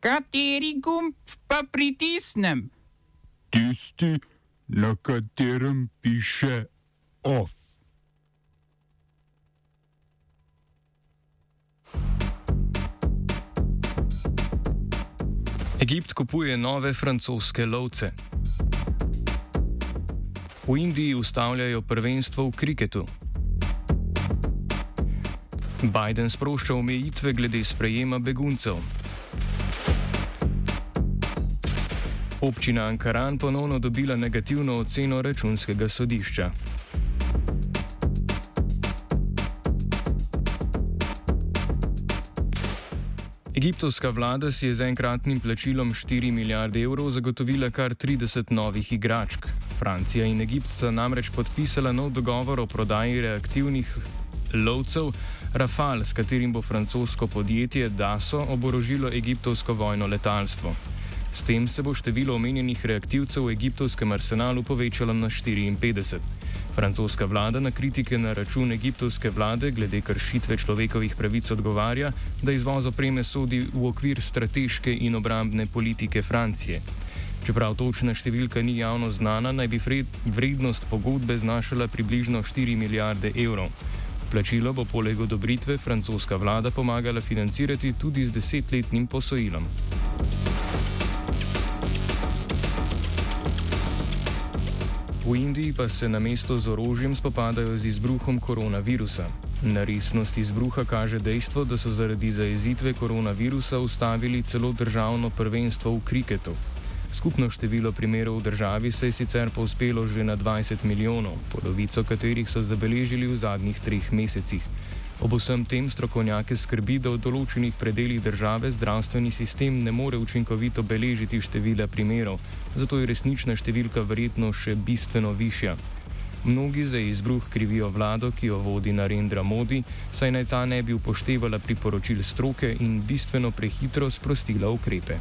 Kateri gumb pa pritisnem? Tisti, na katerem piše OF. Egipt kupuje nove francoske lovce. V Indiji ustavljajo prvenstvo v kriketu. Biden sprošča omejitve glede sprejema beguncev. Občina Ankaran ponovno dobila negativno oceno računskega sodišča. Egiptovska vlada si je z enkratnim plačilom 4 milijarde evrov zagotovila kar 30 novih igračk. Francija in Egipt sta namreč podpisala nov dogovor o prodaji reaktivnih lovcev Rafale, s katerim bo francosko podjetje DASO oborožilo egiptovsko vojno letalstvo. S tem se bo število omenjenih reaktivcev v egiptovskem arsenalu povečalo na 54. Francoska vlada na kritike na račun egiptovske vlade glede kršitve človekovih pravic odgovarja, da izvoz opreme sodi v okvir strateške in obrambne politike Francije. Čeprav točna številka ni javno znana, naj bi vrednost pogodbe znašala približno 4 milijarde evrov. Plačilo bo poleg odobritve francoska vlada pomagala financirati tudi z desetletnim posojilom. V Indiji pa se na mesto z orožjem spopadajo z izbruhom koronavirusa. Na resnost izbruha kaže dejstvo, da so zaradi zajezitve koronavirusa ustavili celo državno prvenstvo v kriketu. Skupno število primerov v državi se je sicer povzpelo že na 20 milijonov, polovico katerih so zabeležili v zadnjih treh mesecih. Ob vsem tem strokovnjake skrbi, da v določenih predeljih države zdravstveni sistem ne more učinkovito beležiti števila primerov, zato je resnična številka verjetno še bistveno višja. Mnogi za izbruh krivijo vlado, ki jo vodi Narendra Modi, saj naj ta ne bi upoštevala priporočil stroke in bistveno prehitro sprostila ukrepe.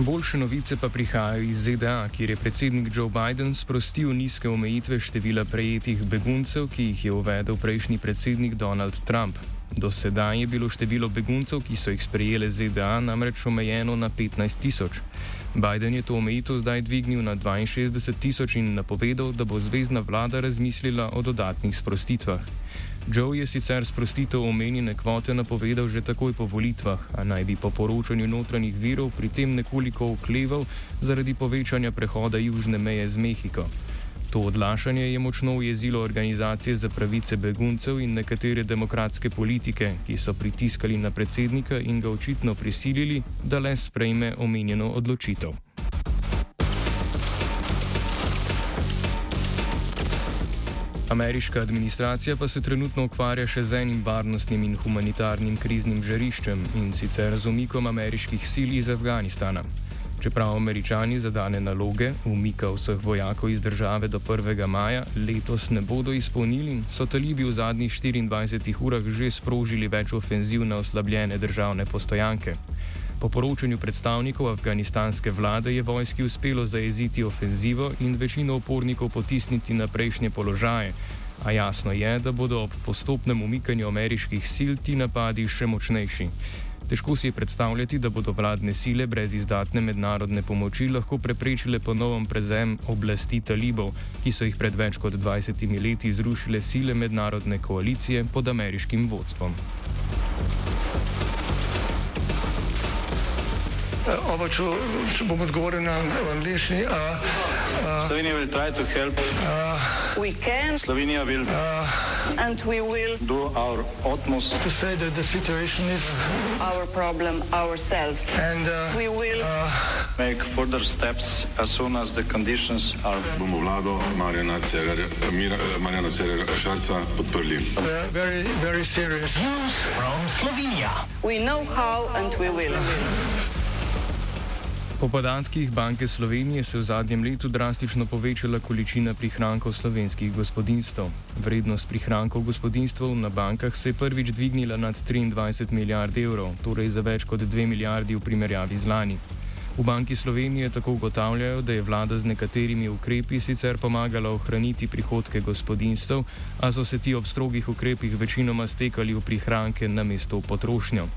Boljše novice pa prihajajo iz ZDA, kjer je predsednik Joe Biden sprostil nizke omejitve števila prejetih beguncev, ki jih je uvedel prejšnji predsednik Donald Trump. Do sedaj je bilo število beguncev, ki so jih sprejele ZDA, namreč omejeno na 15 tisoč. Biden je to omejitev zdaj dvignil na 62 tisoč in napovedal, da bo zvezdna vlada razmislila o dodatnih sprostitvah. Joe je sicer sprostitev omenjene kvote napovedal že takoj po volitvah, a naj bi po poročanju notranjih virov pri tem nekoliko okleval zaradi povečanja prehoda južne meje z Mehiko. To odlašanje je močno ujezilo organizacije za pravice beguncev in nekatere demokratske politike, ki so pritiskali na predsednika in ga očitno prisilili, da le sprejme omenjeno odločitev. Ameriška administracija pa se trenutno ukvarja še z enim varnostnim in humanitarnim kriznim žariščem in sicer z umikom ameriških sil iz Afganistana. Čeprav američani zadane naloge, umika vseh vojakov iz države do 1. maja, letos ne bodo izpolnili, so talibi v zadnjih 24 urah že sprožili več ofenziv na oslabljene državne postojanke. Po poročanju predstavnikov afganistanske vlade je vojski uspelo zajeziti ofenzivo in večino upornikov potisniti na prejšnje položaje, a jasno je, da bodo ob postopnem umikanju ameriških sil ti napadi še močnejši. Težko si je predstavljati, da bodo vladne sile brez izdatne mednarodne pomoči lahko preprečile ponovno prezem oblasti talibov, ki so jih pred več kot 20 leti zrušile sile mednarodne koalicije pod ameriškim vodstvom. Oba, če, če bom odgovoril na angliški. Slovenija bo poskušala pomagati. Slovenija bo naredila svoj utmost, da bo rekla, da je situacija naš problem, ourselves. In da bomo naredili nadaljnje korake, as soon as the conditions are. Bomo vlado Marjana Cererja Šarca podprli. Very, very serious. News from Slovenija. We know how and we will. Po podatkih Banke Slovenije se je v zadnjem letu drastično povečala količina prihrankov slovenskih gospodinstv. Vrednost prihrankov gospodinstv na bankah se je prvič dvignila nad 23 milijard evrov, torej za več kot 2 milijardi v primerjavi z lani. V Banki Slovenije tako ugotavljajo, da je vlada z nekaterimi ukrepi sicer pomagala ohraniti prihodke gospodinstv, a so se ti ob strogih ukrepih večinoma stekali v prihranke na mesto v potrošnjo.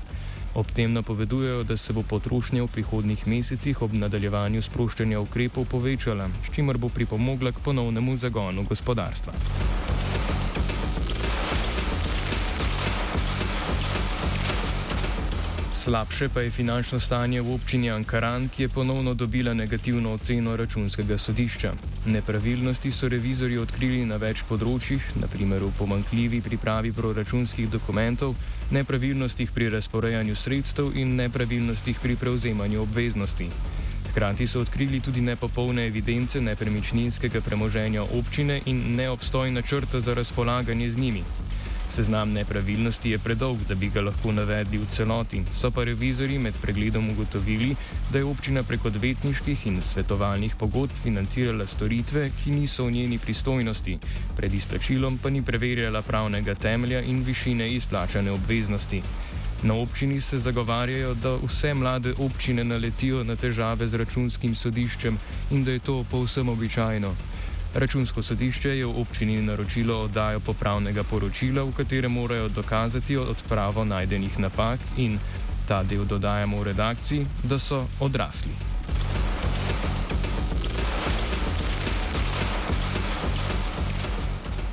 Ob tem napovedujejo, da se bo potrošnja v prihodnih mesecih ob nadaljevanju sproščanja ukrepov povečala, s čimer bo pripomogla k ponovnemu zagonu gospodarstva. Slabše pa je finančno stanje v občini Ankaran, ki je ponovno dobila negativno oceno računskega sodišča. Nepravilnosti so revizori odkrili na več področjih, naprimer v pomankljivi pripravi proračunskih dokumentov, nepravilnostih pri razporejanju sredstev in nepravilnostih pri prevzemanju obveznosti. Hkrati so odkrili tudi nepopolne evidence nepremičninskega premoženja občine in neobstoj načrta za razpolaganje z njimi. Seznam nepravilnosti je predolg, da bi ga lahko navedli v celoti, so pa revizori med pregledom ugotovili, da je občina prek odvetniških in svetovalnih pogodb financirala storitve, ki niso v njeni pristojnosti, pred izplačilom pa ni preverjala pravnega temelja in višine izplačane obveznosti. Na občini se zagovarjajo, da vse mlade občine naletijo na težave z računskim sodiščem in da je to povsem običajno. Računsko sodišče je v občini naročilo oddajo popravnega poročila, v katerem morajo dokazati odpravo najdenih napak in ta del dodajamo v redakciji, da so odrasli.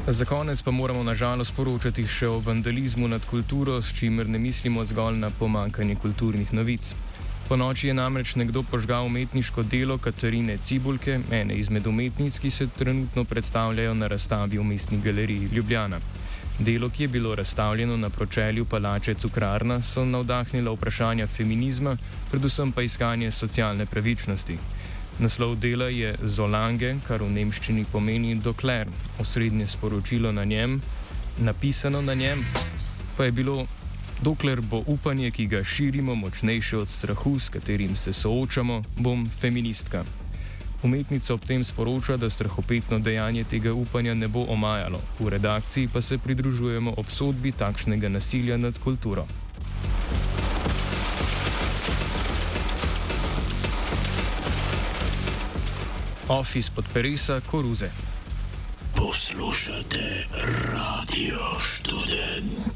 Za konec pa moramo nažalost poročati še o vandalizmu nad kulturo, s čimer ne mislimo zgolj na pomankanje kulturnih novic. Po noči je namreč nekdo požgal umetniško delo Katarine Cibulke, ene izmed umetnic, ki se trenutno predstavljajo na razstavi v mestni galeriji Ljubljana. Delo, ki je bilo razstavljeno na pročelju palače Cukrarna, so navdahnila vprašanja feminizma, predvsem pa iskanje socialne pravičnosti. Naslov dela je Zolange, kar v nemščini pomeni dokler, osrednje sporočilo na njem, napisano na njem, pa je bilo Dokler bo upanje, ki ga širimo, močnejše od strahu, s katerim se soočamo, bom feministka. Umetnica ob tem sporoča, da strahopetno dejanje tega upanja ne bo omajalo, v redakciji pa se pridružujemo obsodbi takšnega nasilja nad kulturo. Office pod Perisa, Koruze. Poslušate radio študent.